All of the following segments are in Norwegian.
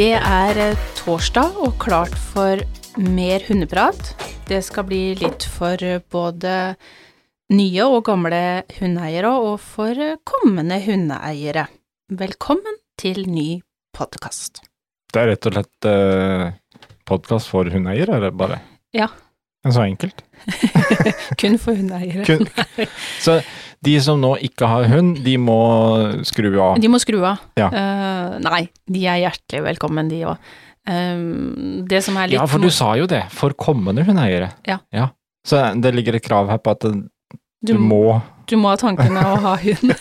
Det er eh, torsdag og klart for mer hundeprat. Det skal bli litt for eh, både nye og gamle hundeeiere, og for eh, kommende hundeeiere. Velkommen til ny podkast. Det er rett og slett eh, podkast for hundeeiere, eller bare? Ja. Men så enkelt. Kun for hundeeiere. Kun, så de som nå ikke har hund, de må skru av? De må skru av. Ja. Uh, nei, de er hjertelig velkommen, de òg. Uh, det som er litt Ja, for du sa jo det. For kommende hundeeiere. Ja. ja. Så det ligger et krav her på at du, du må Du må ha tankene å ha hund.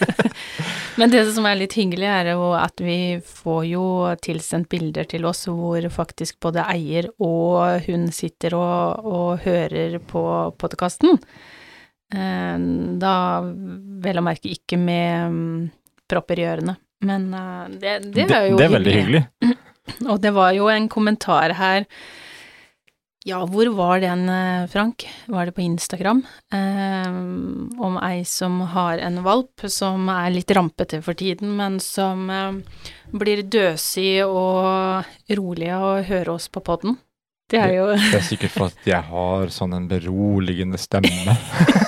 Men det som er litt hyggelig, er jo at vi får jo tilsendt bilder til oss hvor faktisk både eier og hun sitter og, og hører på podkasten. Eh, da vel å merke ikke med mm, propper i ørene, men eh, det, det var jo Det er veldig hyggelig. Og det var jo en kommentar her ja, hvor var den, eh, Frank? Var det på Instagram? Eh, om ei som har en valp som er litt rampete for tiden, men som eh, blir døsig og rolig av å høre oss på poden. Det er jo Det er sikkert for at jeg har sånn en beroligende stemme.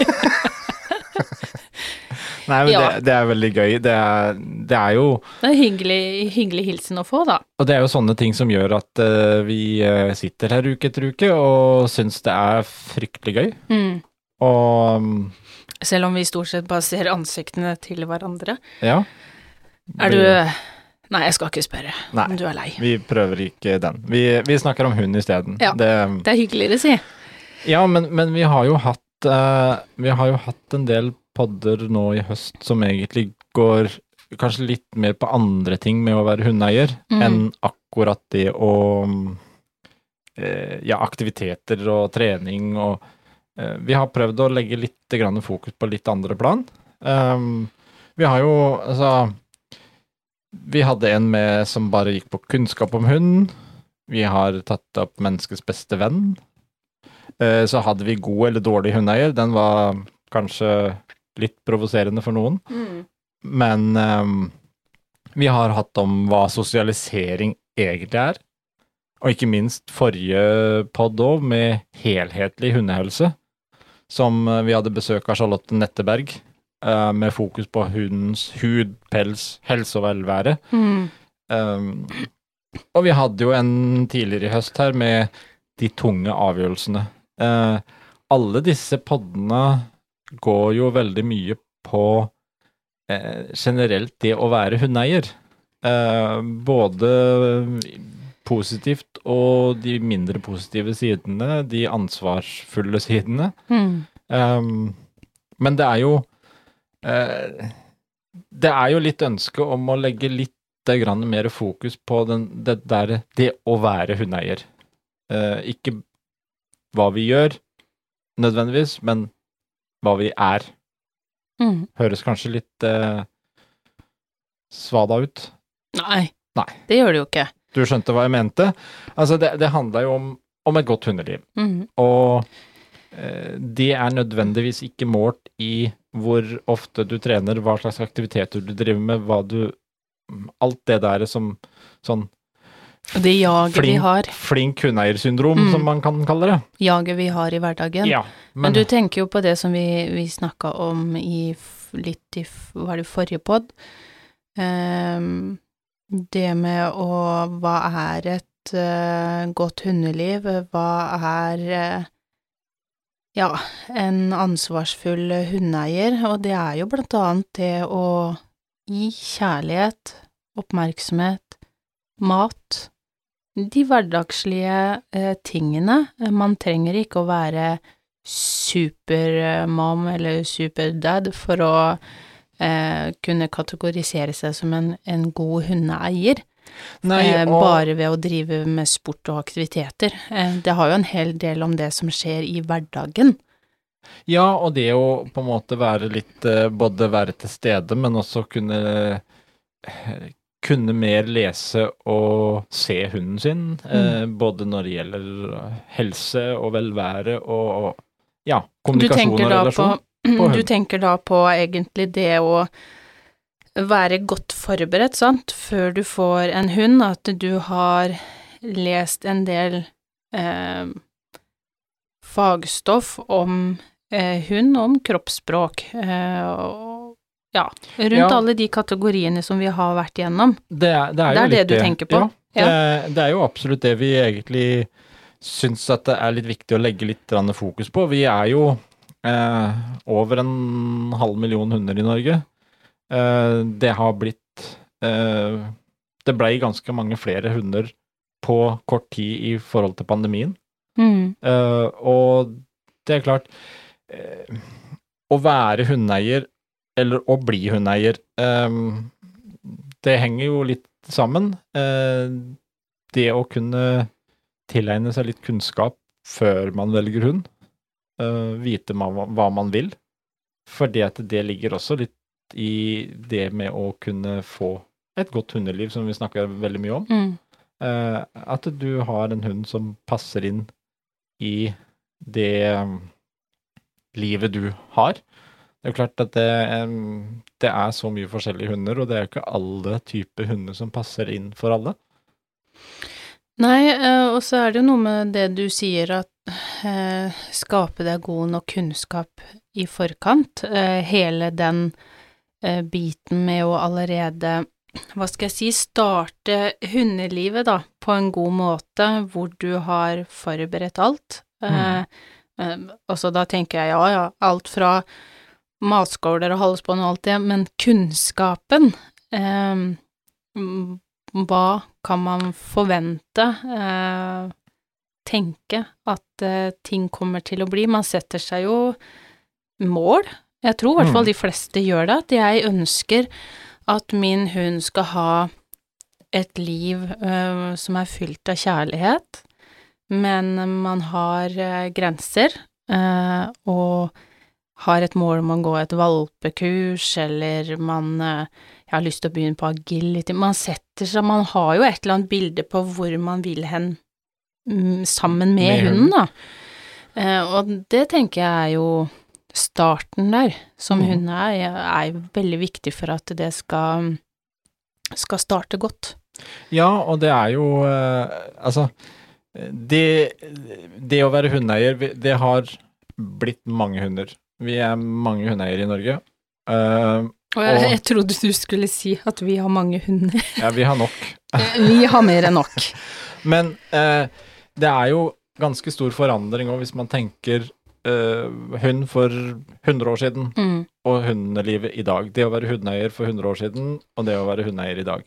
Nei, men Ja. det, det er veldig gøy. Det er, det er jo Det er hyggelig, hyggelig hilsen å få, da. Og det er jo sånne ting som gjør at uh, vi eh, sitter her uke etter uke og syns det er fryktelig gøy. Mm. Og um, Selv om vi stort sett bare ser ansiktene til hverandre. ja. Er du Nei, jeg skal ikke spørre Nei. om du er lei. Vi prøver ikke den. Vi, vi snakker om hund isteden. Ja. Det, Det er hyggeligere, si. ja, men, men vi har jo hatt uh, Vi har jo hatt en del podder nå i høst som egentlig går kanskje litt mer på andre ting med å være hundeeier Mm. enn akkurat det å eh, Ja, aktiviteter og trening og eh, Vi har prøvd å legge litt grann fokus på litt andre plan. Um, vi har jo altså Vi hadde en med som bare gikk på kunnskap om hund. Vi har tatt opp menneskets beste venn. Eh, så hadde vi god eller dårlig hundeeier. Den var kanskje litt provoserende for noen. Mm. Men um, vi har hatt om hva sosialisering egentlig er. Og ikke minst forrige pod òg, med helhetlig hundehelse. Som eh, vi hadde besøk av Charlotte Netteberg, uh, med fokus på hundens hud, pels, helse og velvære. Mm. Um, og vi hadde jo en tidligere i høst her med de tunge avgjørelsene. Uh, alle disse poddene går jo veldig mye på eh, generelt det å være hundeeier. Eh, både positivt og de mindre positive sidene, de ansvarsfulle sidene. Mm. Um, men det er jo eh, Det er jo litt ønske om å legge litt grann mer fokus på den, det der Det å være hundeeier. Eh, ikke hva vi gjør, nødvendigvis, men hva vi er. Mm. Høres kanskje litt eh, svada ut. Nei. Nei. Det gjør det jo ikke. Du skjønte hva jeg mente? Altså, det, det handla jo om, om et godt hundeliv. Mm. Og eh, det er nødvendigvis ikke målt i hvor ofte du trener, hva slags aktiviteter du driver med, hva du Alt det der som sånn det jaget vi har, flink hundeeiersyndrom, Mm. som man kan kalle det. jaget vi har i hverdagen. Ja, Men, men, du tenker jo på det som vi, vi snakka om i litt i Var det forrige pod? Um, det med å Hva er et uh, godt hundeliv? Hva er uh, ja, en ansvarsfull hundeeier? Og det er jo blant annet det å gi kjærlighet, oppmerksomhet, mat. De hverdagslige eh, tingene. Man trenger ikke å være supermom eller superdad for å eh, kunne kategorisere seg som en, en god hundeeier. Nei, eh, og, bare ved å drive med sport og aktiviteter. Eh, det har jo en hel del om det som skjer i hverdagen. ja, og det å på en måte være litt eh, Både være til stede, men også kunne kunne mer lese og se hunden sin, eh, både når det gjelder helse og velvære og, og ja, kommunikasjon og relasjon. på, på du tenker da på egentlig det å være godt forberedt, sant, før du får en hund, at du har lest en del eh, fagstoff om eh, hund, om kroppsspråk, eh, og ja, rundt Ja. alle de kategoriene som vi har vært igjennom. Det er, det er, Det er det du tenker på? Ja. Det, det er jo absolutt det vi egentlig syns at det er litt viktig å legge litt fokus på. Vi er jo eh, over en halv million hunder i Norge. Eh, det har blitt eh, Det blei ganske mange flere hunder på kort tid i forhold til pandemien. Mm. Eh, og det er klart eh, Å være hundeeier, eller å bli hundeeier, eh, det henger jo litt sammen. Eh, det å kunne tilegne seg litt kunnskap før man velger hund, eh, vite hva man vil, fordi at det ligger også litt i det med å kunne få et godt hundeliv, som vi snakker veldig mye om. Mm. Eh, at du har en hund som passer inn i det um, livet du har. Det er jo klart at det, det er så mye forskjellige hunder, og det er jo ikke alle typer hunder som passer inn for alle. Nei, eh, og så er det jo noe med det du sier, at eh, skape deg god nok kunnskap i forkant. Eh, hele den biten med å allerede, hva skal jeg si, starte hundelivet, da, på en god måte, hvor du har forberedt alt. Mm. så da tenker jeg ja, ja, alt fra matskåler og halsbånd og alt det, men kunnskapen eh, hva kan man forvente, eh, tenke at eh, ting kommer til å bli? Man setter seg jo mål. Jeg tror i hvert fall Mm. de fleste gjør det, at jeg ønsker at min hund skal ha et liv eh, som er fylt av kjærlighet, men man har eh, grenser, eh, og har et mål om å gå et valpekurs, eller man eh, jeg har lyst til å begynne på agility Man setter seg Man har jo et eller annet bilde på hvor man vil hen mm, sammen med, Med hunden, da. Eh, og det tenker jeg er jo starten der, som mm. hund er, er veldig viktig for at det skal, skal starte godt. Ja, og det er jo eh, Altså, det, det å være hundeeier, det har blitt mange hunder. Vi er mange hundeeiere i Norge. Uh, Og jeg, Og- jeg trodde du skulle si at vi har mange hunder. ja, vi har nok. vi har mer enn nok. Men uh, det er jo ganske stor forandring òg, hvis man tenker uh, hund for 100 år siden Mm. og hundelivet i dag. Det å være hundeeier for 100 år siden og det å være hundeeier i dag.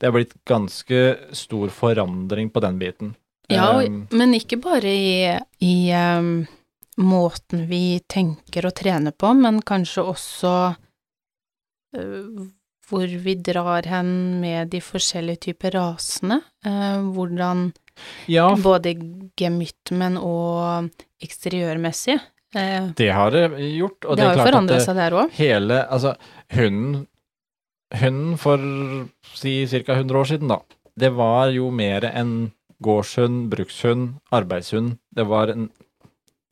Det er blitt ganske stor forandring på den biten. Ja, Um, men ikke bare i, i um, måten vi tenker og trener på, men kanskje også uh, hvor vi drar hen med de forskjellige typer rasene. Uh, hvordan ja, både gemytmen og eksteriørmessig. Uh, det har det gjort. Og det, har jo forandret seg der òg. hele Altså, hunden Hunden for si ca. 100 år siden, da, det var jo mer en gårdshund, brukshund, arbeidshund. Det var en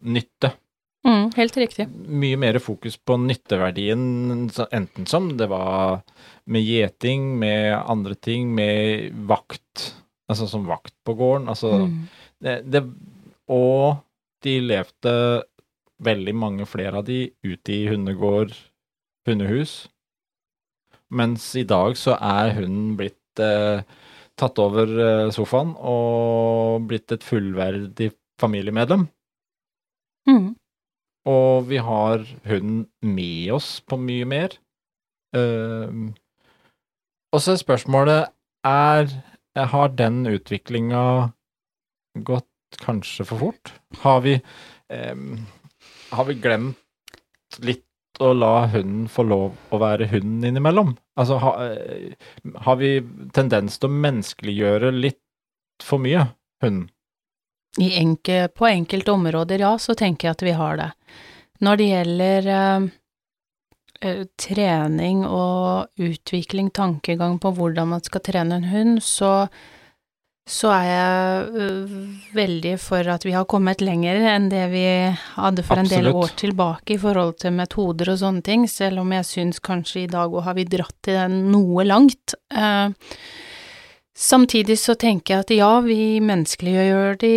nytte. Mm, helt riktig. Mye mer fokus på nytteverdien, enten som det var med gjeting, med andre ting, med vakt. Altså som vakt på gården. Altså Mm. det, det, Og de levde veldig mange flere av de ute i hundegård, hundehus. Mens i dag så er hunden blitt eh, tatt over eh, sofaen og blitt et fullverdig familiemedlem. Mm. Og vi har hunden med oss på mye mer. Uh, og så er spørsmålet er Har den utviklinga gått kanskje for fort? Har vi um, Har vi glemt litt å la hunden få lov å være hunden innimellom? Altså, ha, eh, har vi tendens til å menneskeliggjøre litt for mye hunden? I enke, på enkelte områder, ja, så tenker jeg at vi har det. Når det gjelder eh, eh, trening og utvikling, tankegang på hvordan man skal trene en hund, så så er jeg uh, veldig for at vi har kommet lenger enn det vi hadde for en del år tilbake i forhold til metoder og sånne ting, selv om jeg syns kanskje i dag òg har vi dratt til den noe langt. Eh, samtidig så tenker jeg at ja, vi menneskeliggjør de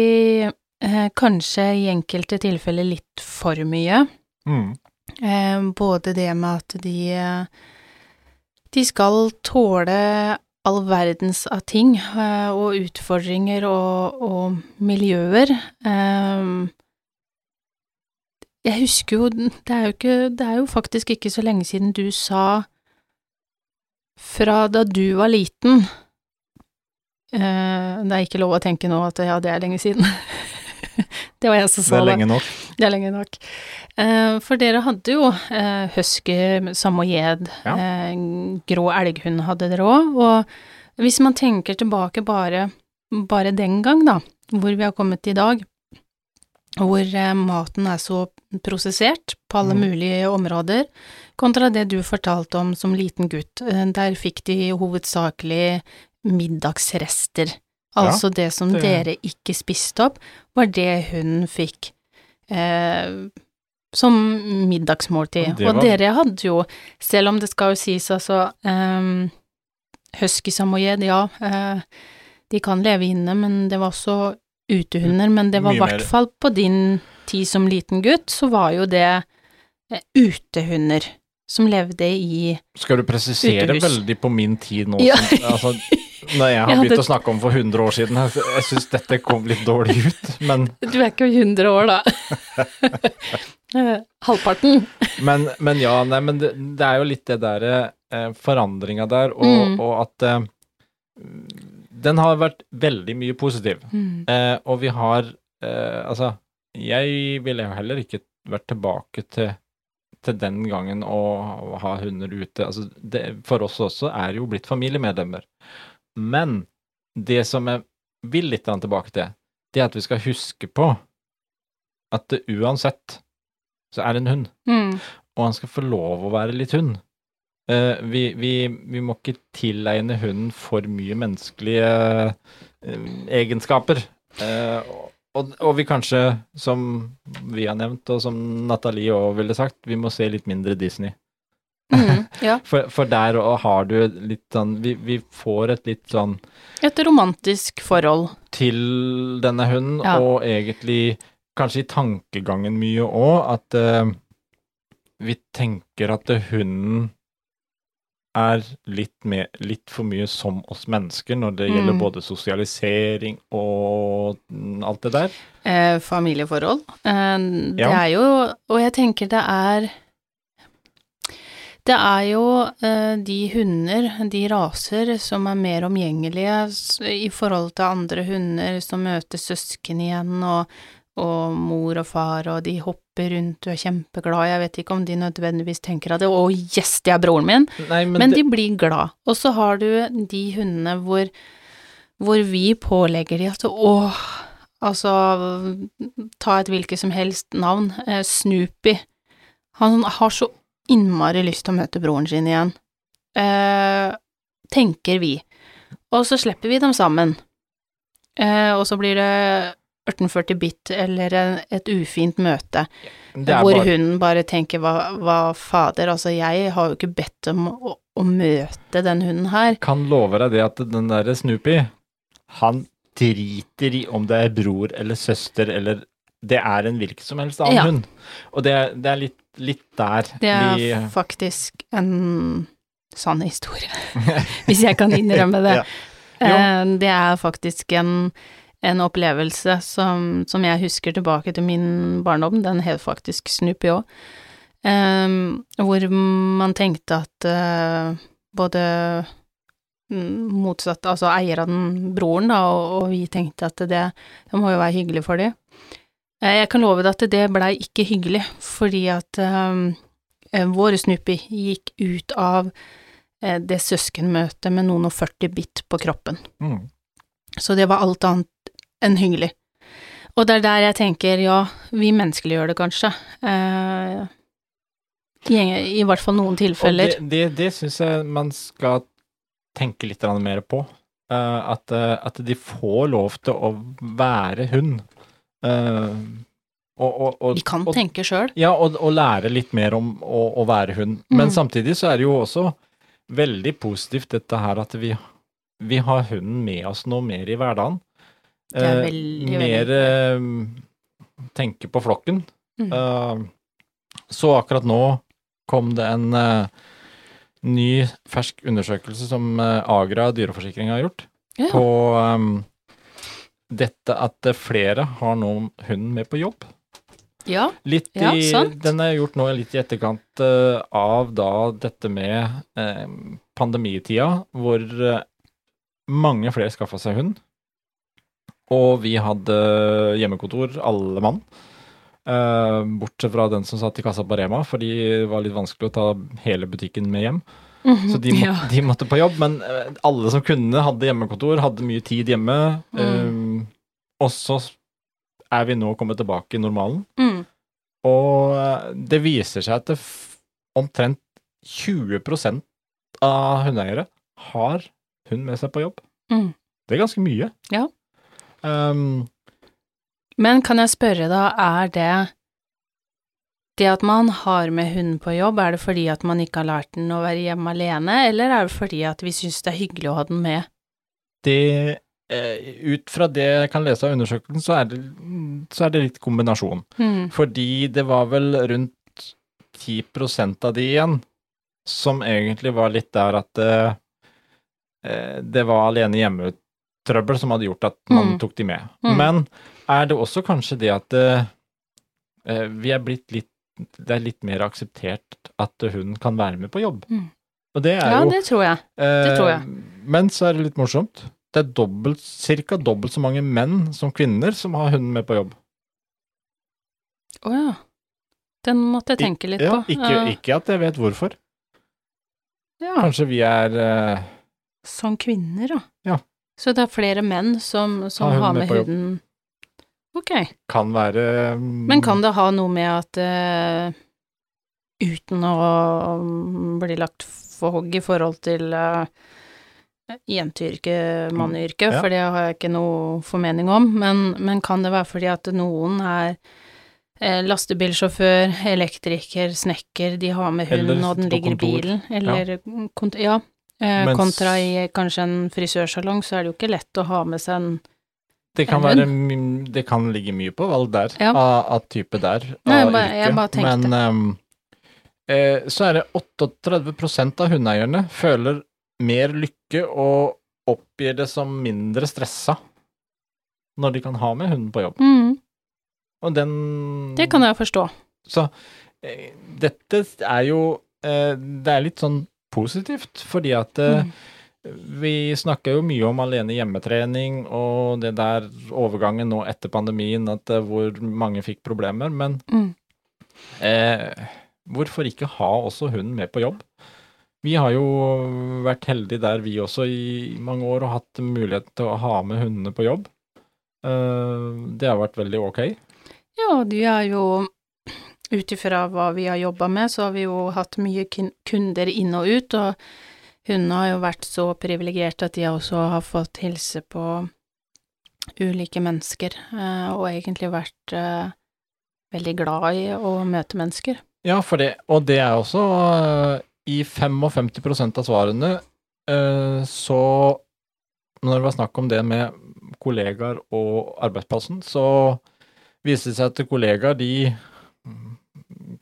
eh, kanskje i enkelte tilfeller litt for mye. Mm. Eh, både det med at de eh, De skal tåle all verdens av ting eh, og utfordringer og, og miljøer. Eh, jeg husker jo det er jo ikke Det er jo faktisk ikke så lenge siden du sa fra da du var liten Det er ikke lov å tenke nå at ja, det er lenge siden. det var jeg som sa Det er lenge nok. Det er lenge nok. Eh, for dere hadde jo uh, husky, samoyed, Ja. eh, grå elghund hadde dere òg, og hvis man tenker tilbake bare, bare den gang, da, hvor vi har kommet i dag, hvor eh, maten er så prosessert på alle Mm. mulige områder, kontra det du fortalte om som liten gutt. Eh, der fikk de hovedsakelig middagsrester. Ja, Altså det som det- dere ikke spiste opp, var det hun fikk eh, som middagsmåltid. Det Og dere hadde jo, selv om det skal jo sies altså eh, Husky samoyed, ja, eh, de kan leve inne, men det var også utehunder. Men det var i hvert fall på din tid som liten gutt, så var jo det eh, utehunder som levde i Skal du presisere Utehus. veldig på min tid nå, Ja. som, altså, når jeg har Jeg begynt å snakke om for 100 år siden? Jeg, jeg syns dette kom litt dårlig ut, men, Du er ikke 100 år, da. Halvparten. men, men ja, nei, men det, det er jo litt det derre eh, forandringa der, og, Mm. og at eh, Den har vært veldig mye positiv. Mm. Eh, og vi har eh, Altså, jeg ville jo heller ikke vært tilbake til, til den gangen å ha hunder ute. Altså, det, for oss også er jo blitt familiemedlemmer. Men det som jeg vil litt tilbake til, det er at vi skal huske på at det uansett så er det en hund, Mm. og han skal få lov å være litt hund. Uh, vi, vi, vi må ikke tilegne hunden for mye menneskelige uh, egenskaper. Uh, og, og vi kanskje, som vi har nevnt, og som Nathalie òg ville sagt, vi må se litt mindre Disney. Mm. Ja. For, for der har du litt sånn vi, vi får et litt sånn Et romantisk forhold. til denne hunden, Ja. og egentlig kanskje i tankegangen mye òg, at uh, vi tenker at hunden er litt, med, litt for mye som oss mennesker når det gjelder Mm. både sosialisering og alt det der. Eh, familieforhold. Eh, det Ja. er jo Og jeg tenker det er Det er jo eh, de hunder, de raser, som er mer omgjengelige i forhold til andre hunder som møter søsken igjen, og, og mor og far, og de hopper rundt og er kjempeglad. Jeg vet ikke om de nødvendigvis tenker at 'å, yes, det er broren min', Nei, men, men det, de blir glad. Og så har du de hundene hvor, hvor vi pålegger de at åh, altså ta et hvilket som helst navn, eh, Snoopy. Han har så innmari lyst til å møte broren sin igjen. Eh, tenker vi. Og så slipper vi dem sammen. Eh, og så blir det 1840 bit eller en, et ufint møte. Hvor bare, hun bare tenker hva, hva fader, altså jeg har jo ikke bedt om å, å møte den hunden her. kan love deg det at den derre Snoopy, han driter i om det er bror eller søster eller Det er en hvilken som helst annen Ja. hund. Og det, det er litt, litt der Det er vi faktisk en sann historie, hvis jeg kan innrømme det. Ja. Eh, Det er faktisk en, en opplevelse som, som jeg husker tilbake til min barndom, den het faktisk Snoopy òg, hvor man tenkte at uh, både mm, motsatt, altså eieren, broren, da, og, og vi tenkte at det, det må jo være hyggelig for dem. Eh, Jeg kan love deg at det blei ikke hyggelig, fordi at um, vår Snoopy gikk ut av uh, det søskenmøtet med noen og 40 bitt på kroppen. mm. Så det var alt annet enn hyggelig. Og det er der jeg tenker, ja, vi menneskeliggjør det kanskje. Uh, i, I hvert fall noen Og tilfeller. det, det, det syns jeg man skal tenke litt mer på. Uh, at, at de får lov til å være hund. Eh, og, og, og, De kan tenke sjøl. Ja, og, lære litt mer om å, å være hund. Men Mm. samtidig så er det jo også veldig positivt dette her at vi, vi har hunden med oss noe mer i hverdagen. Det er Eh, mer veldig eh, tenke på flokken. Mm. Eh, så akkurat nå kom det en eh, ny, fersk undersøkelse som eh, Agra dyreforsikring har gjort, Ja. på eh, dette at eh, flere har nå hunden med på jobb. ja. Litt Ja, i, sant. Den er gjort nå litt i etterkant uh, av da dette med eh, pandemitida, hvor uh, mange flere skaffa seg hund. Og vi hadde hjemmekontor, alle mann. Bortsett fra den som satt i kassa på Rema, fordi det var litt vanskelig å ta hele butikken med hjem. Så de, må, ja. de måtte på jobb, men alle som kunne, hadde hjemmekontor, hadde mye tid hjemme. Mm. Og så er vi nå kommet tilbake i normalen. Mm. Og eh, det viser seg at omtrent 20% av hundeeiere har hund med seg på jobb. Mm. Det er ganske mye. Ja. Um, Men kan jeg spørre da, er det det at man har med hund på jobb, er det fordi at man ikke har lært den å være hjemme alene, eller er det fordi at vi syns det er hyggelig å ha den med? det Ut fra det jeg kan lese av undersøkelsen, så er det, så er det litt kombinasjon. Mm. Fordi det var vel rundt 10% av de igjen som egentlig var litt der at eh, eh, det var alene hjemme-trøbbel som hadde gjort at man Mm. tok de med. Mm. Men er det også kanskje det at eh, eh, vi er blitt litt Det er litt mer akseptert at hun kan være med på jobb. Mm. Og det er Ja, jo det tror jeg. eh, tror jeg. Men så er det litt morsomt. Det er dobbelt, cirka dobbelt så mange menn som kvinner som har hunden med på jobb. Å ja. Den måtte jeg tenke litt Ja, på. ikke, ikke at jeg vet hvorfor. Ja, Kanskje vi er uh... som kvinner, da. Ja. Så det er flere menn som, som Har har med med huden Ok. Kan være um... Men kan det ha noe med at uh, uten å mm, bli lagt for hogg i forhold til uh, jenteyrke, manneyrke, Ja. for det har jeg ikke noe formening om, men, men kan det være fordi at noen er eh, lastebilsjåfør, elektriker, snekker, de har med hund og den ligger i bilen, eller kont ja. Eh, Mens- kontra i kanskje en frisørsalong, så er det jo ikke lett å ha med seg en det kan, en være, det kan ligge mye på valg der, Ja. av, av type der, Nei, av bare- yrke. Men um, eh, så er det 38% av hundeeierne føler mer lykke og oppgir det som mindre stressa når de kan ha med hunden på jobb. mm, Og den Det kan jeg forstå. Så eh, dette er jo eh, Det er litt sånn positivt, fordi at eh, Mm. vi snakker jo mye om alene hjemmetrening og det der overgangen nå etter pandemien, at hvor mange fikk problemer, men Mm. eh, hvorfor ikke ha også hunden med på jobb? Vi har jo vært heldige der vi også i mange år og hatt mulighet til å ha med hundene på jobb. Eh, det har vært veldig ok. Ja, de er jo ut ifra hva vi har jobba med, så har vi jo hatt mye kunder inn og ut, og hundene har jo vært så privilegerte at de også har fått hilse på ulike mennesker, eh, og egentlig vært eh, veldig glad i å møte mennesker. Ja, for det, og det er også i 55% av svarene øh, så Når det var snakk om det med kollegaer og arbeidsplassen, så viste det seg at kollegaer de mm,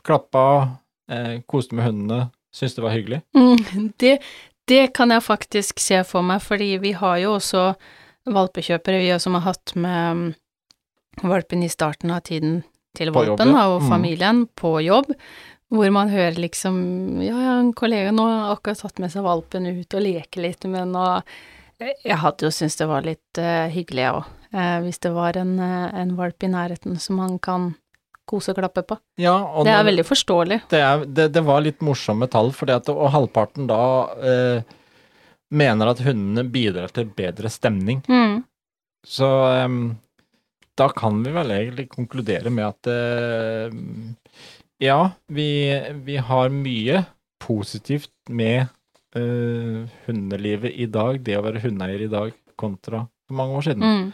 klappa, eh, koste med hundene, syntes det var hyggelig. Mm, det, det kan jeg faktisk se for meg, fordi vi har jo også valpekjøpere, vi som har hatt med mm, valpen i starten av tiden til valpen og Mm. familien på jobb, hvor man hører liksom Ja, ja, en kollega nå har akkurat tatt med seg valpen ut og leker litt med den, og jeg hadde jo syntes det var litt uh, hyggelig, jeg òg. uh, hvis det var en, uh, en valp i nærheten som man kan kose og klappe på. Ja, og Det er når- veldig forståelig. det, er, det, det var litt morsomme tall, fordi at, og halvparten da eh, mener at hundene bidrar til bedre stemning. Mm. Så um, da kan vi vel egentlig konkludere med at eh, ja, vi, vi har mye positivt med uh, hundelivet i dag, det å være hundeeier i dag kontra for mange år siden. Mm.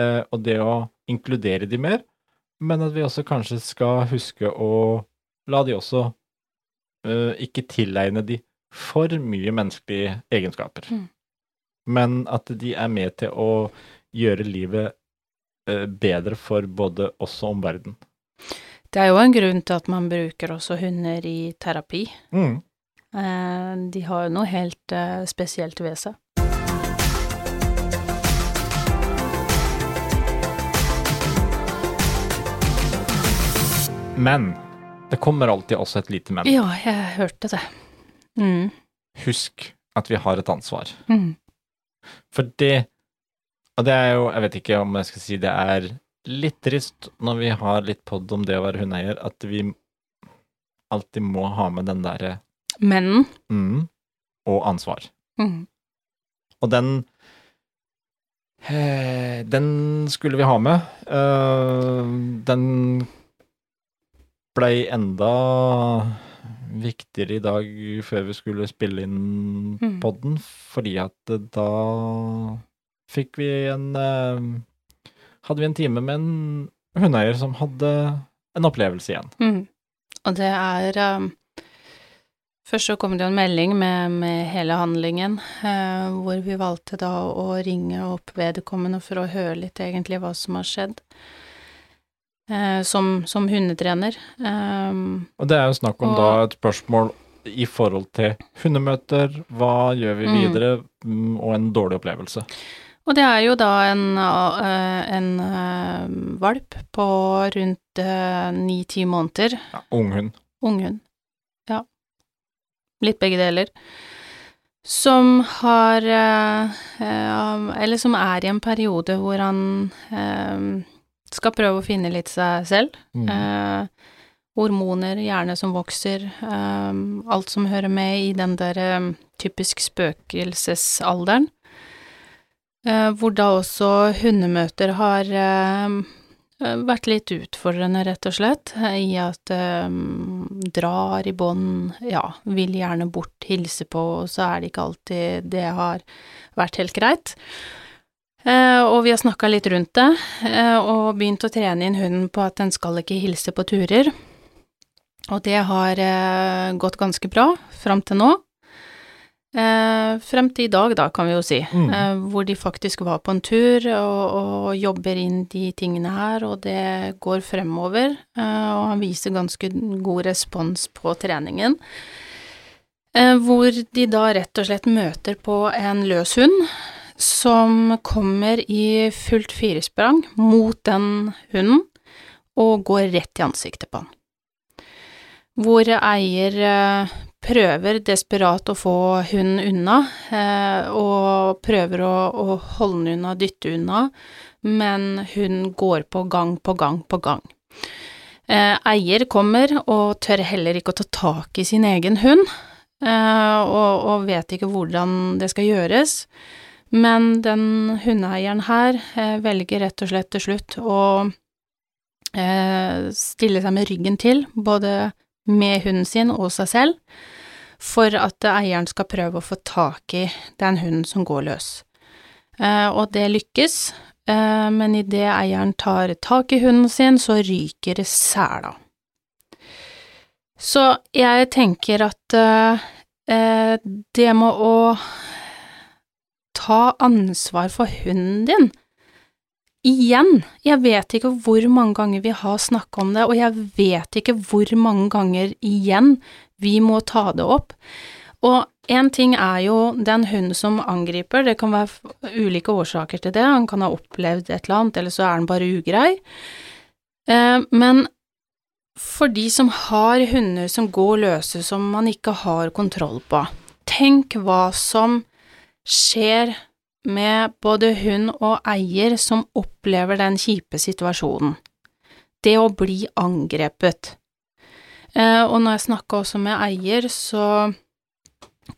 Uh, og det å inkludere de mer, men at vi også kanskje skal huske å la de også uh, ikke tilegne de for mye menneskelige egenskaper. Mm. Men at de er med til å gjøre livet bedre for både oss og omverdenen. Det er jo en grunn til at man bruker også hunder i terapi. Mm. Eh, de har jo noe helt eh, spesielt ved seg. Men det kommer alltid også et lite men. Ja, jeg hørte det. Mm. Husk at vi har et ansvar. Mm. For det Og det er jo, jeg vet ikke om jeg skal si det er litt trist når vi har litt pod om det å være hundeeier, at vi alltid må ha med den derre Mennen. mm, og ansvar. mm. Og den eh, Den skulle vi ha med. Eh, den blei enda viktigere i dag før vi skulle spille inn Mm. podden, fordi at da fikk vi en eh, Hadde vi en time med en hundeeier som hadde en opplevelse igjen. Mm. Og det er um, Først så kom det jo en melding med, med hele handlingen, uh, hvor vi valgte da å ringe opp vedkommende for å høre litt egentlig hva som har skjedd. Eh, som, som hundetrener. Um, Og det er jo snakk om Og- da et spørsmål i forhold til hundemøter, hva gjør vi Mm. videre, mm, og en dårlig opplevelse. Og det er jo da en, eh, en eh, valp på rundt ni-ti måneder. Ja, Unghund. Unghund. Ja. Litt begge deler. Som har eh, eh, Eller som er i en periode hvor han eh, skal prøve å finne litt seg selv. Mm. Eh, hormoner, hjerne som vokser, eh, alt som hører med i den der eh, typisk spøkelsesalderen. Eh, hvor da også hundemøter har eh, vært litt utfordrende, rett og slett, eh, i at eh, drar i bånd, ja, vil gjerne bort, hilse på, og så er det ikke alltid det har vært helt greit. Eh, og vi har snakka litt rundt det, eh, og begynt å trene inn hunden på at den skal ikke hilse på turer. Og det har eh, gått ganske bra fram til nå. Eh, frem til i dag, da, kan vi jo si, Mm. eh, hvor de faktisk var på en tur og, og jobber inn de tingene her, og det går fremover, eh, og han viser ganske god respons på treningen. Eh, hvor de da rett og slett møter på en løs hund som kommer i fullt firesprang mot den hunden og går rett i ansiktet på han. Hvor eier eh, prøver desperat å få hunden unna, eh, og prøver å, å holde den unna, dytte unna, men hun går på gang på gang på gang. Eh, eier kommer og tør heller ikke å ta tak i sin egen hund, eh, og, og vet ikke hvordan det skal gjøres. Men den hundeeieren her velger rett og slett til slutt å stille seg med ryggen til, både med hunden sin og seg selv, for at eieren skal prøve å få tak i den hunden som går løs. Eh, og det lykkes, eh, men idet eieren tar tak i hunden sin, så ryker sela. Så jeg tenker at eh, det med å ta ansvar for hunden din Igjen, jeg vet ikke hvor mange ganger vi har snakka om det, og jeg vet ikke hvor mange ganger igjen vi må ta det opp. Og én ting er jo den hunden som angriper, det kan være ulike årsaker til det, han kan ha opplevd et eller annet, eller så er han bare ugrei. Eh, men for de som har hunder som går løse, som man ikke har kontroll på, tenk hva som skjer med både hund og eier som opplever den kjipe situasjonen. Det å bli angrepet. Eh, og når jeg snakka også med eier, så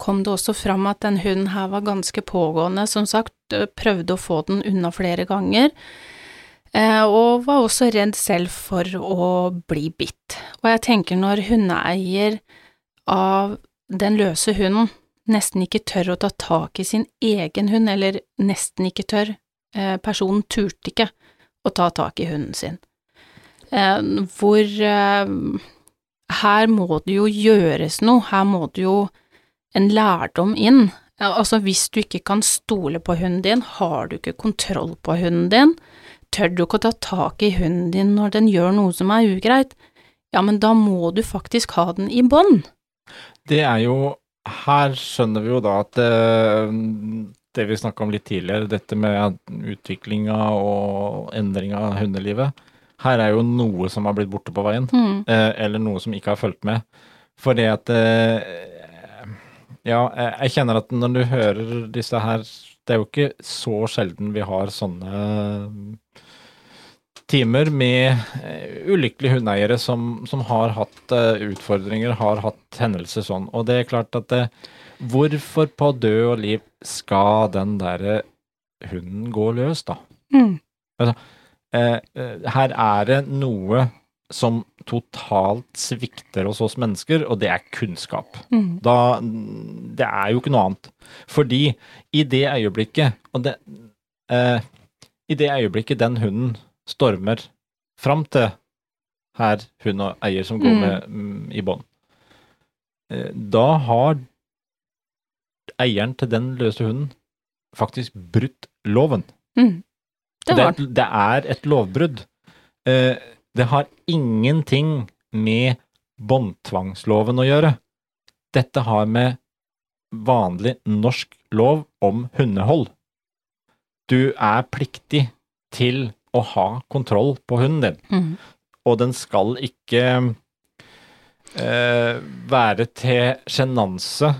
kom det også fram at den hunden her var ganske pågående, som sagt, eh, prøvde å få den unna flere ganger, eh, og var også redd selv for å bli bitt. Og jeg tenker når hundeeier av den løse hunden nesten ikke tør å ta tak i sin egen hund, eller nesten ikke tør. Eh, personen turte ikke å ta tak i hunden sin. Eh, hvor eh, her må det jo gjøres noe, her må det jo en lærdom inn. Altså, hvis du ikke kan stole på hunden din, har du ikke kontroll på hunden din, tør du ikke å ta tak i hunden din når den gjør noe som er ugreit, ja, men da må du faktisk ha den i bånd. Det er jo Her skjønner vi jo da at det, det vi snakka om litt tidligere, dette med utviklinga og endringa av hundelivet, her er jo noe som har blitt borte på veien, Mm. eh, eller noe som ikke har fulgt med. For det at eh, Ja, jeg kjenner at når du hører disse her Det er jo ikke så sjelden vi har sånne timer med eh, ulykkelige hundeeiere som, som har hatt eh, utfordringer, har hatt hendelser sånn. Og det er klart at det, hvorfor på død og liv skal den derre hunden gå løs, da? Mm. Altså, eh, her er det noe som totalt svikter hos oss mennesker, og det er kunnskap. Mm. Da, det er jo ikke noe annet. Fordi i det øyeblikket, og det, eh, i det øyeblikket den hunden stormer fram til her hund og eier som går Mm. med mm, i bånd, eh, da har eieren til den løse hunden faktisk brutt loven. Mm. Det Det, er- det er et lovbrudd. Eh, det har ingenting med båndtvangsloven å gjøre. Dette har med vanlig norsk lov om hundehold. Du er pliktig til å ha kontroll på hunden din, mm. og den skal ikke eh, være til sjenanse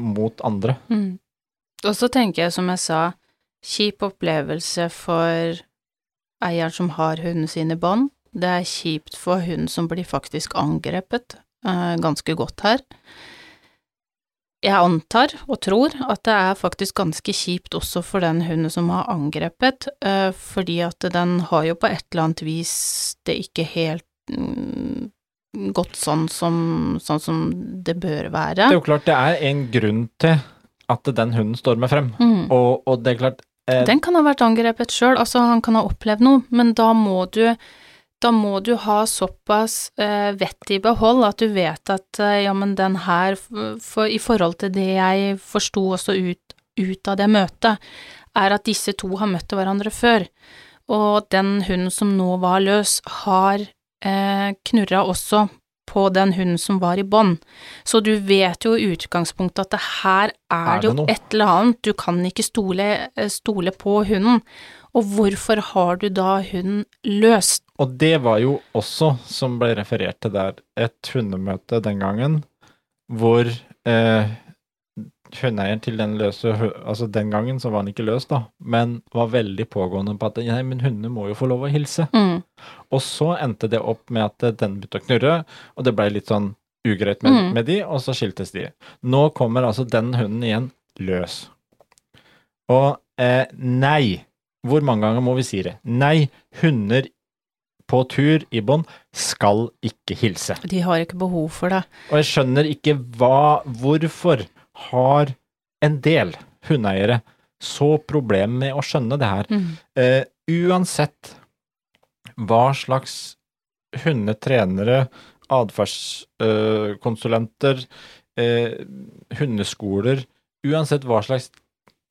mot andre. Mm. Og så tenker jeg, som jeg sa, kjip opplevelse for eieren som har hunden sin i bånd. Det er kjipt for hunden som blir faktisk angrepet, eh, ganske godt her. Jeg antar og tror at det er faktisk ganske kjipt også for den hunden som har angrepet, eh, fordi at den har jo på et eller annet vis det ikke helt mm, gått sånn som, sånn som det bør være. Det er jo klart det er en grunn til at den hunden stormer frem, Mm. og, og det er klart eh, Den kan ha vært angrepet sjøl, altså han kan ha opplevd noe, men da må du da må du ha såpass eh, vett i behold at du vet at eh, ja, men den her, for, i forhold til det jeg forsto også ut, ut av det møtet, er at disse to har møtt hverandre før, og den hunden som nå var løs, har eh, knurra også på den hunden som var i bånd. Så du vet jo i utgangspunktet at det her er, Er det jo noe? et eller annet, du kan ikke stole, eh, stole på hunden. Og hvorfor har du da hunden løst? Og det var jo også, som ble referert til der, et hundemøte den gangen, hvor eh, hundeeieren til den løse Altså, den gangen så var han ikke løs, da, men var veldig pågående på at nei, men hundene må jo få lov å hilse. Mm. Og så endte det opp med at den begynte å knurre, og det ble litt sånn ugreit med, Mm. med de, og så skiltes de. Nå kommer altså den hunden igjen løs. Og eh, nei, hvor mange ganger må vi si det? Nei, hunder på tur i bånd skal ikke hilse. De har ikke behov for det. Og jeg skjønner ikke hva Hvorfor har en del hundeeiere så problem med å skjønne det her? Mm. Uh, uansett hva slags hundetrenere, atferdskonsulenter, uh, hundeskoler Uansett hva slags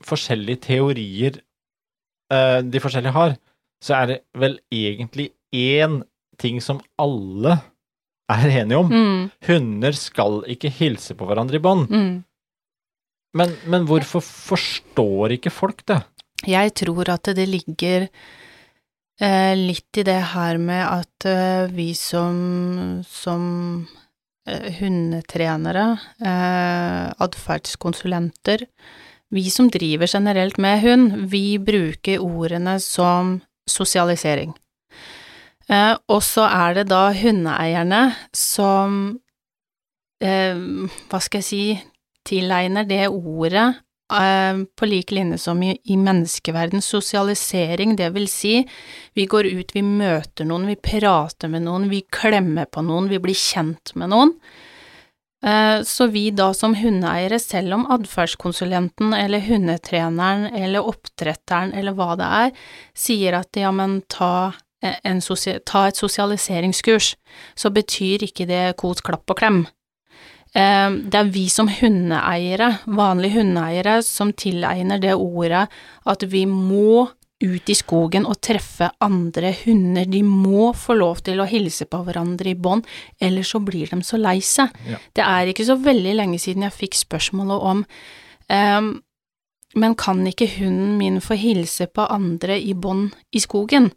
forskjellige teorier uh, de forskjellige har, så er det vel egentlig én ting som alle er enige om. Mm. Hunder skal ikke hilse på hverandre i bånd. Mm. Men, men hvorfor forstår ikke folk det? Jeg tror at det ligger eh, litt i det her med at eh, vi som, som eh, hundetrenere, eh, atferdskonsulenter, vi som driver generelt med hund, vi bruker ordene som sosialisering. Eh, og så er det da hundeeierne som, eh, hva skal jeg si, tilegner det ordet eh, på lik linje som i, i menneskeverden, sosialisering, det vil si, vi går ut, vi møter noen, vi prater med noen, vi klemmer på noen, vi blir kjent med noen. Eh, Så vi da som hundeeiere, selv om atferdskonsulenten eller hundetreneren eller oppdretteren eller hva det er, sier at ja, men ta, eh, ta et sosialiseringskurs, så betyr ikke det kos, klapp og klem. Eh, Det er vi som hundeeiere, vanlige hundeeiere, som tilegner det ordet at vi må ut i skogen og treffe andre hunder. De må få lov til å hilse på hverandre i bånd, ellers så blir de så lei seg. Ja. Det er ikke så veldig lenge siden jeg fikk spørsmålet om um, men kan ikke hunden min få hilse på andre i bånd i skogen?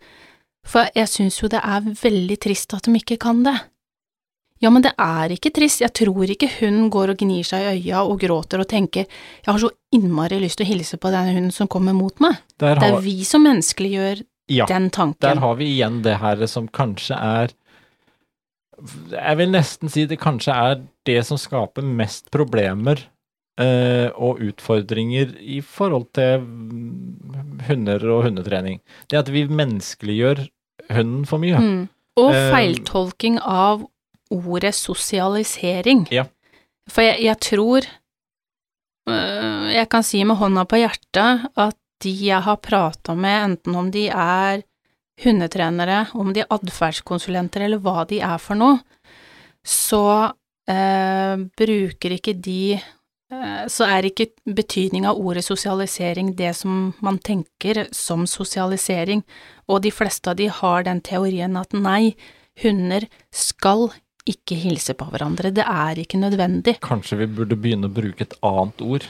For jeg syns jo det er veldig trist at de ikke kan det. Ja, men det er ikke trist, jeg tror ikke hunden går og gnir seg i øya og gråter og tenker jeg har så innmari lyst til å hilse på den hunden som kommer mot meg. Har... Det er vi som menneskeliggjør ja, den tanken. der har vi igjen det her som kanskje er Jeg vil nesten si det kanskje er det som skaper mest problemer eh, og utfordringer i forhold til hunder og hundetrening. Det at vi menneskeliggjør hunden for mye. Mm. Og Eh, feiltolking av ordet sosialisering. Ja. For jeg, jeg tror øh, Jeg kan si med hånda på hjertet at de jeg har prata med, enten om de er hundetrenere, om de er atferdskonsulenter eller hva de er for noe, så eh, bruker ikke de eh, så er ikke betydning av ordet sosialisering det som man tenker som sosialisering, og de fleste av de har den teorien at nei, hunder skal ikke hilse på hverandre, det er ikke nødvendig. Kanskje vi burde begynne å bruke et annet ord.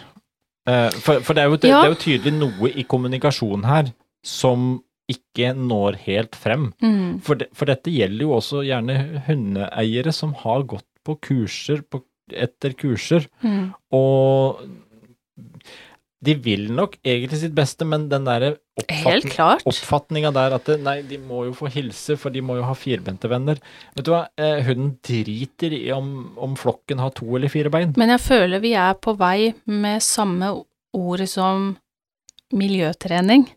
Eh, for for det, er jo, det, Ja. det er jo tydelig noe i kommunikasjonen her som ikke når helt frem. Mm. For, det, for dette gjelder jo også gjerne hundeeiere som har gått på kurser på, etter kurser, Mm. og de vil nok egentlig sitt beste, men den der oppfatning, oppfatninga der at det, nei, de må jo få hilse, for de må jo ha firbente venner. Vet du hva, eh, hunden driter i om, om flokken har to eller fire bein. Men jeg føler vi er på vei med samme ordet som miljøtrening.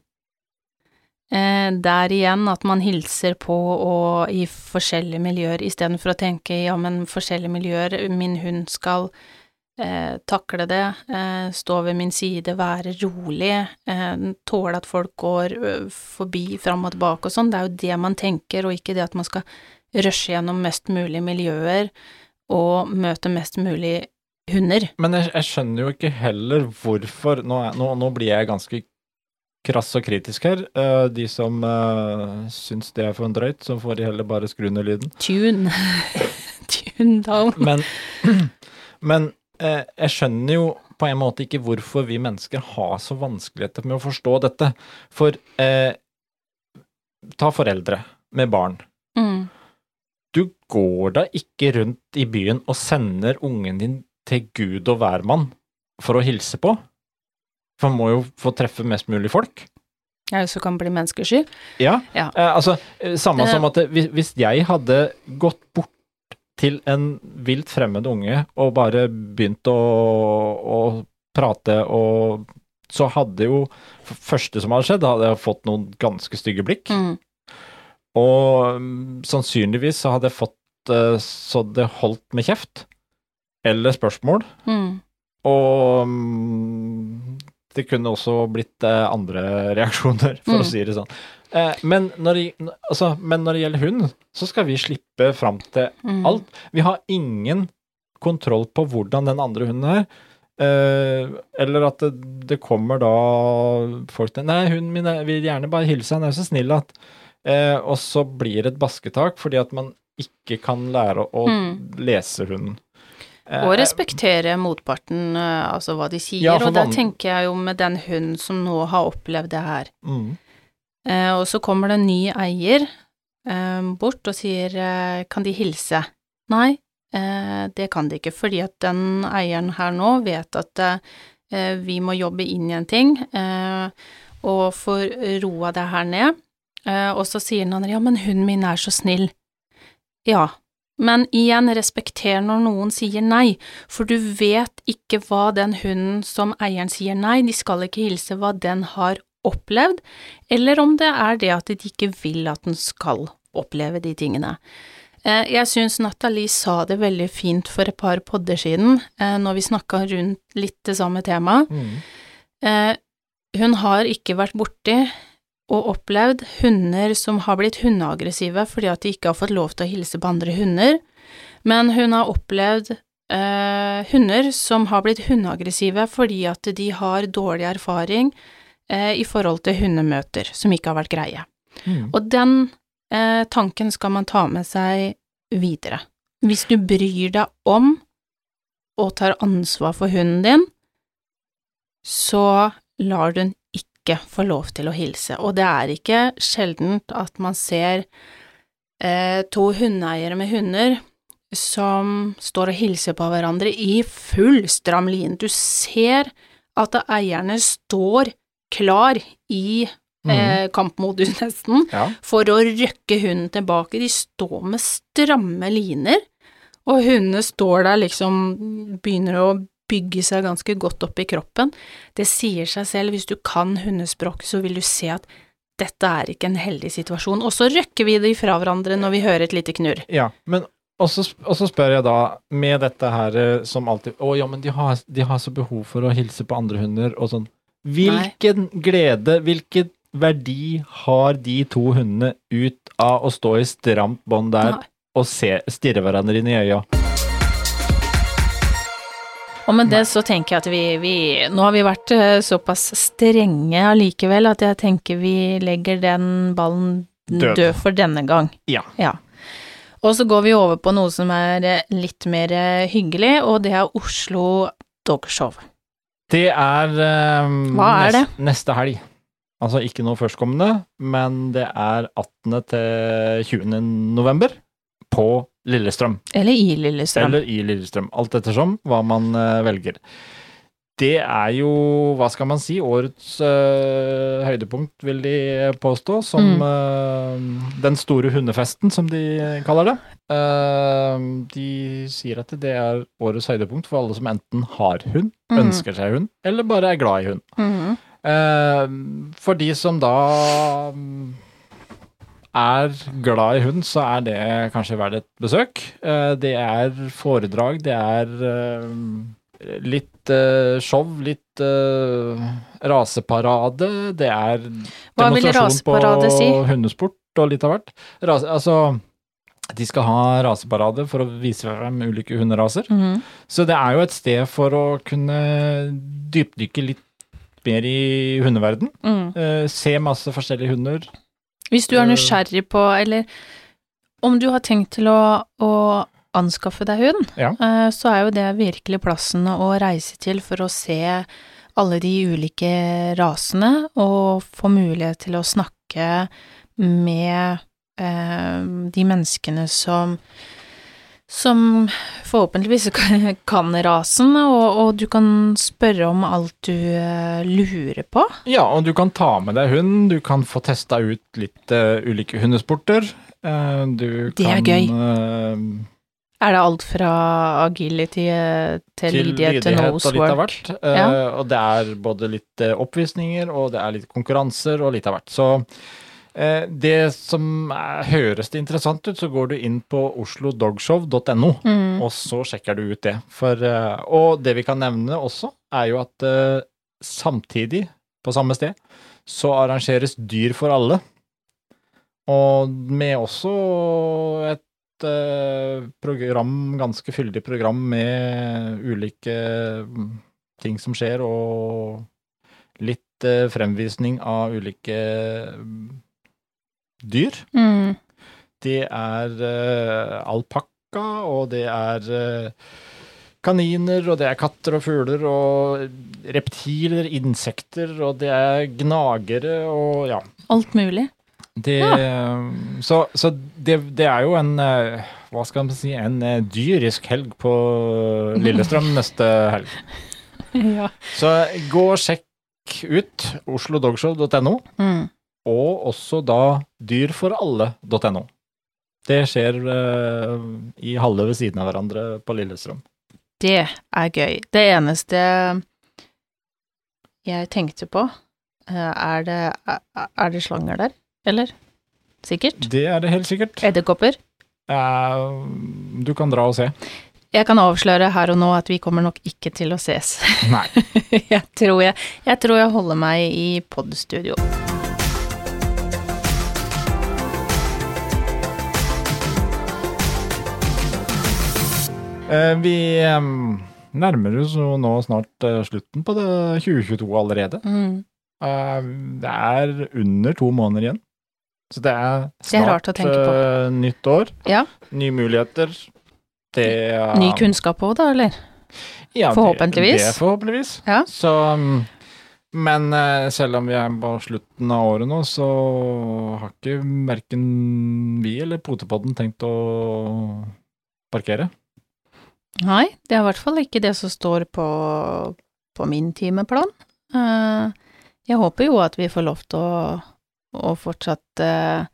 Eh, der igjen at man hilser på og i forskjellige miljøer, istedenfor å tenke ja, men forskjellige miljøer, min hund skal eh, takle det, eh, stå ved min side, være rolig, eh, tåle at folk går forbi fram og tilbake og sånn. Det er jo det man tenker, og ikke det at man skal rushe gjennom mest mulig miljøer og møte mest mulig hunder. Men jeg, jeg skjønner jo ikke heller hvorfor Nå, er, nå, nå blir jeg ganske krass og kritisk her. Uh, de som uh, syns det er for en drøyt, så får de heller bare skru ned lyden. Tune. Tune down. Men, men eh, jeg skjønner jo på en måte ikke hvorfor vi mennesker har så vanskeligheter med å forstå dette. For eh, ta foreldre med barn. Mm. Du går da ikke rundt i byen og sender ungen din til Gud og hvermann for å hilse på? For man må jo få treffe mest mulig folk. Ja, så kan bli menneskesky. Ja. Ja. Eh, altså, eh, samme Det- som at hvis, hvis jeg hadde gått bort til en vilt fremmed unge og bare begynt å, å prate og Så hadde jo første som hadde skjedd, hadde jeg fått noen ganske stygge blikk. Mm. Og mm, sannsynligvis så hadde jeg fått eh, så det holdt med kjeft. Eller spørsmål. Mm. Og mm, det kunne også blitt eh, andre reaksjoner, for Mm. å si det sånn. Eh, men, når det, altså, men når det gjelder hund, så skal vi slippe fram til Mm. alt. Vi har ingen kontroll på hvordan den andre hunden er. Eh, eller at det, det kommer da folk til Nei, hunden min er- vil gjerne bare hilse, han er jo så snill at eh, Og så blir det et basketak fordi at man ikke kan lære å Mm. lese hunden. Eh, Og respektere motparten, eh, altså hva de sier. Ja, og da tenker jeg jo med den hunden som nå har opplevd det her. mm. Eh, og så kommer det en ny eier eh, bort og sier eh, kan de hilse? Nei, det kan de ikke, fordi at den eieren her nå vet at vi må jobbe inn i en ting og få roa det her ned. Og så sier den andre ja, men hunden min er så snill. Ja, men igjen, respekter når noen sier nei, for du vet ikke hva den hunden som eieren sier nei, de skal ikke hilse, hva den har opplevd, eller om det er det at de ikke vil at den skal oppleve de tingene. Eh, Jeg syns Nathalie sa det veldig fint for et par podder siden, eh, når vi snakka rundt litt det samme temaet. Mm. Hun har ikke vært borti og opplevd hunder som har blitt hundeaggressive fordi at de ikke har fått lov til å hilse på andre hunder, men hun har opplevd eh, hunder som har blitt hundeaggressive fordi at de har dårlig erfaring eh, i forhold til hundemøter som ikke har vært greie. Mm. Og den eh, tanken skal man ta med seg videre. Hvis du bryr deg om og tar ansvar for hunden din, så lar du den ikke få lov til å hilse. Og det er ikke sjeldent at man ser eh, to hundeeiere med hunder som står og hilser på hverandre i full stram line. Du ser at eierne står klar i eh, kampmodus, nesten, Ja. for å røkke hunden tilbake. De står med stramme liner, og hundene står der liksom, begynner å bygge seg ganske godt opp i kroppen. Det sier seg selv, hvis du kan hundespråk, så vil du se at dette er ikke en heldig situasjon. Og så røkker vi det ifra hverandre når vi hører et lite knurr. Ja, men og så og så spør jeg da, med dette her eh, som alltid Å ja, men de har, de har så behov for å hilse på andre hunder og sånn. Hvilken glede, hvilken verdi har de to hundene ut av å stå i stramt bånd der Nei. og se, stirre hverandre inn i øya? Og med det så tenker jeg at vi, vi Nå har vi vært eh, såpass strenge allikevel at jeg tenker vi legger den ballen Død. død, for denne gang. Ja. Ja. Og så går vi over på noe som er eh, litt mer eh, hyggelig, og det er Oslo Dogshow. Det er um, er det? neste helg. Altså ikke noe førstkommende, men det er 18. til 20. november på Lillestrøm. Eller i Lillestrøm. Eller i Lillestrøm. Alt ettersom hva man eh, velger. Det er jo, hva skal man si, årets øh, høydepunkt, vil de påstå. Som Mm. øh, den store hundefesten, som de kaller det. Uh, de sier at det er årets høydepunkt for alle som enten har hund, mm. ønsker seg hund, eller bare er glad i hund. Mm. Uh, for de som da er glad i hund, så er det kanskje verdt et besøk. Uh, det er foredrag, det er litt uh, show, litt uh, raseparade, det er Hva demonstrasjon på si? hundesport og litt av hvert. Rase, altså, de skal ha raseparade for å vise frem ulike hunderaser. Mhm. Så det er jo et sted for å kunne dypdykke litt mer i hundeverden. Mm. Uh, se masse forskjellige hunder. Hvis du er nysgjerrig på, eller om du har tenkt til å, å anskaffe deg hund, Ja. eh, så er jo det virkelig plassen å reise til for å se alle de ulike rasene, og få mulighet til å snakke med eh, de menneskene som som forhåpentligvis kan- rasen, og, og du kan spørre om alt du eh, lurer på. Ja, og du kan ta med deg hund, du kan få testa ut litt uh, ulike hundesporter. Uh, du Det er kan, gøy. eh, Er det alt fra agility eh, til lydighet til lydighet og litt av hvert. Eh. Og det er både litt eh, oppvisninger, og det er litt konkurranser, og litt av hvert. Så det som er, høres det interessant ut, så går du inn på oslodogshow.no. Mm. Og så sjekker du ut det. For, og det vi kan nevne også, er jo at samtidig, på samme sted, så arrangeres Dyr for alle. Og med også et eh, program, ganske fyldig program med ulike mm, ting som skjer, og litt eh, fremvisning av ulike mm, dyr. Mm. Det er uh, alpakka, og det er kaniner, og det er katter og fugler, og reptiler, insekter, og det er gnagere, og ja. Alt mulig. Det, Så, så det, det er jo en eh, Hva skal man si En eh, dyrisk helg på Lillestrøm neste helg. Ja. Så gå og sjekk ut oslodogshow.no, Mm. og også da dyrforalle.no. Det skjer uh, i halve ved siden av hverandre på Lillestrøm. Det er gøy. Det eneste jeg tenkte på, eh, er det, er det slanger der? Eller? Sikkert. Det er det helt sikkert. Edderkopper? Uh, du kan dra og se. Jeg kan avsløre her og nå at vi kommer nok ikke til å ses. Nei. jeg, tror jeg, jeg tror jeg holder meg i podstudio. Uh, vi um, nærmer oss nå snart uh, slutten på det 2022 allerede. Mm. Eh, det er under to måneder igjen. Så det er Det er snart tenke på. eh, nytt år. Ja. Nye muligheter. Det er Ny kunnskap òg, da, eller? Ja, det- Forhåpentligvis. Det, forhåpentligvis. Ja. Så um, Men eh, selv om vi er på slutten av året nå, så har ikke verken vi eller Potepodden tenkt å parkere. Nei, det er i hvert fall ikke det som står på, på min timeplan. Eh, jeg håper jo at vi får lov til å, å fortsatt eh,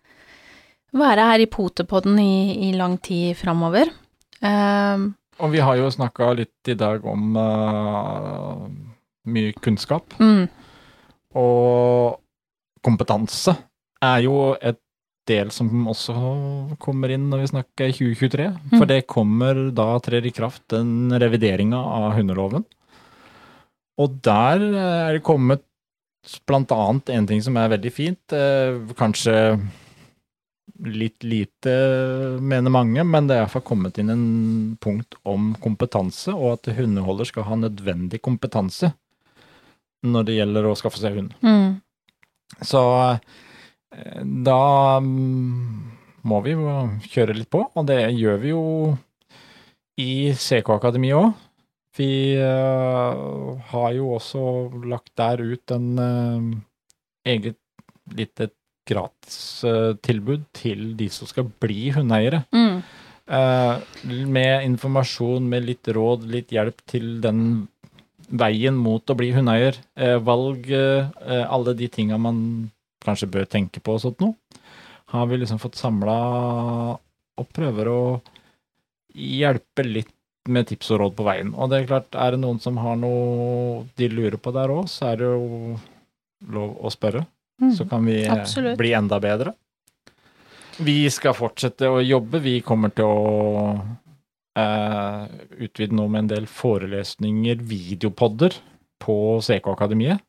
være her i Potepodden i, i lang tid framover. Eh, Og vi har jo snakka litt i dag om eh, mye kunnskap. mm, Og kompetanse er jo et del som også kommer inn når vi snakker 2023. For Mm. det kommer da trer i kraft den revideringa av hundeloven. Og der er det kommet blant annet en ting som er veldig fint. Eh, kanskje litt lite, mener mange, men det er iallfall kommet inn en punkt om kompetanse, og at hundeholder skal ha nødvendig kompetanse når det gjelder å skaffe seg hund. mm, Så eh, da mm, må vi kjøre litt på, og det gjør vi jo i CK-akademiet òg. Vi eh, har jo også lagt der ut en eh, eget lite gratistilbud til de som skal bli hundeeiere. mm, Eh, med informasjon, med litt råd, litt hjelp til den veien mot å bli hundeeier. Valg, alle de tinga man kanskje bør tenke på og sånt noe. Har vi liksom fått samla og prøver å hjelpe litt med tips og råd på veien. Og det er klart, er det noen som har noe de lurer på der òg, så er det jo lov å spørre. mm. Så kan vi eh, Absolutt. bli enda bedre. Vi skal fortsette å jobbe. Vi kommer til å eh, utvide nå med en del forelesninger, videopodder, på CK-akademiet.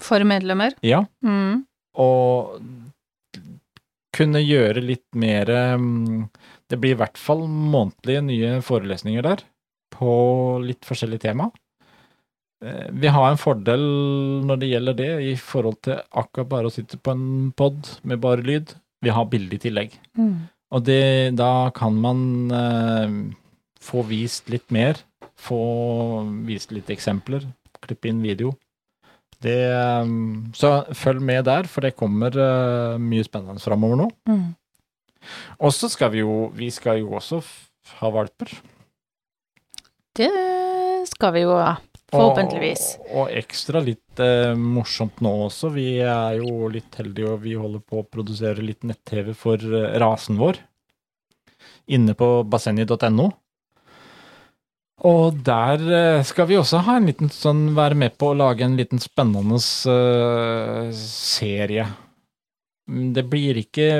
For medlemmer. Ja. Mm, Og kunne gjøre litt mer mm, Det blir i hvert fall månedlige nye forelesninger der, på litt forskjellige tema. Eh, Vi har en fordel når det gjelder det, i forhold til akkurat bare å sitte på en pod med bare lyd. Vi har bilde i tillegg. mm. Og det, da kan man eh, få vist litt mer, få vist litt eksempler, klippe inn video. Det, eh, så følg med der, for det kommer eh, mye spennende framover nå. Mm. Og så skal vi jo Vi skal jo også ha valper. Det skal vi jo ha. Forhåpentligvis. Og, og ekstra litt eh, morsomt nå også. Vi er jo litt heldige, og vi holder på å produsere litt nett-TV for eh, rasen vår. Inne på bassenget.no. Og der eh, skal vi også ha en liten sånn være med på å lage en liten spennende eh, serie. Mm, Det blir ikke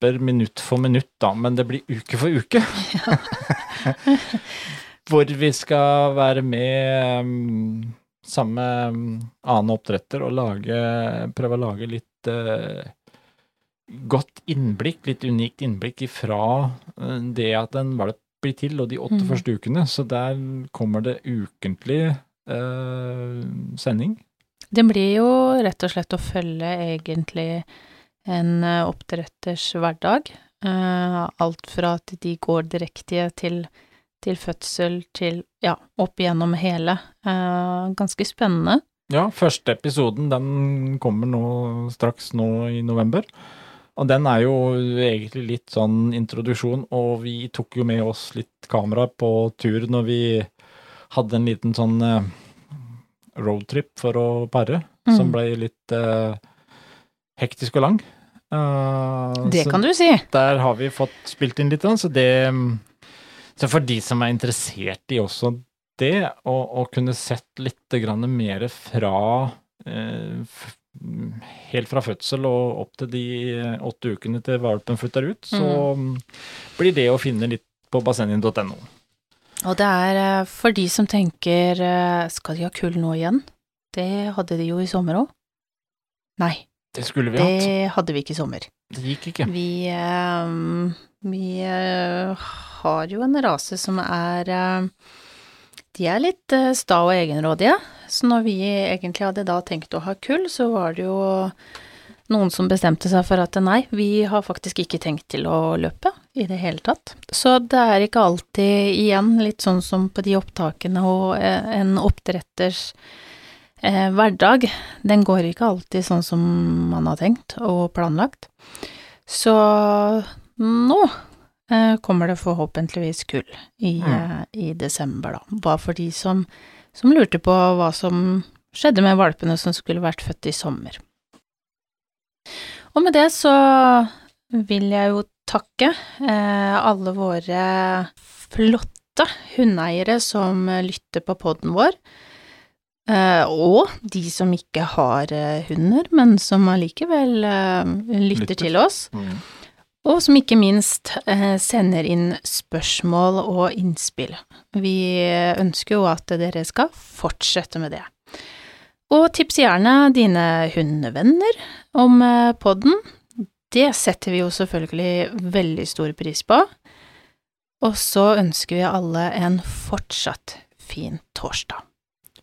valper minutt for minutt, da, men det blir uke for uke. Hvor vi skal være med um, sammen med um, annen oppdretter og lage, prøve å lage litt uh, godt innblikk, litt unikt innblikk ifra eh, det at en valp blir til, og de åtte Mm. første ukene. Så der kommer det ukentlig uh, sending. Det blir jo rett og slett å følge egentlig en eh, oppdretters hverdag. Eh, alt fra at de går direkte til, til fødsel til ja, opp igjennom hele. Eh, ganske spennende. Ja, første episoden den kommer nå straks nå i november. Og den er jo egentlig litt sånn introduksjon, og vi tok jo med oss litt kamera på tur når vi hadde en liten sånn roadtrip for å pare, som Mm. ble litt eh, hektisk og lang. Eh, Det kan du si. der har vi fått spilt inn litt, så det Så for de som er interessert i også det, å, kunne sett litt grann mer fra uh, helt fra fødsel og opp til de åtte ukene til valpen flytter ut, så blir det å finne litt på bassenget.no. Og det er eh, for de som tenker eh, skal de ha kull nå igjen? Det hadde de jo i sommer òg. Nei, Det skulle vi hatt. det hadde vi ikke i sommer. Det gikk ikke. Vi, uh, vi uh, har jo en rase som er uh, De er litt sta og egenrådige. Så når vi egentlig hadde da tenkt å ha kull, så var det jo noen som bestemte seg for at nei, vi har faktisk ikke tenkt til å løpe i det hele tatt. Så det er ikke alltid igjen litt sånn som på de opptakene og en oppdretters hverdag, den går ikke alltid sånn som man har tenkt og planlagt. Så nå eh, kommer det forhåpentligvis kull i, Mm. eh, i desember, da. Bare for de som, som lurte på hva som skjedde med valpene som skulle vært født i sommer. Og med det så vil jeg jo takke eh, alle våre flotte hundeeiere som lytter på podden vår. Eh, og de som ikke har uh, hunder, men som allikevel uh, lytter Lytter. til oss. Mm. Og som ikke minst sender inn spørsmål og innspill. Vi ønsker jo at dere skal fortsette med det. Og tips gjerne dine hundevenner om podden. Det setter vi jo selvfølgelig veldig stor pris på. Og så ønsker vi alle en fortsatt fin torsdag.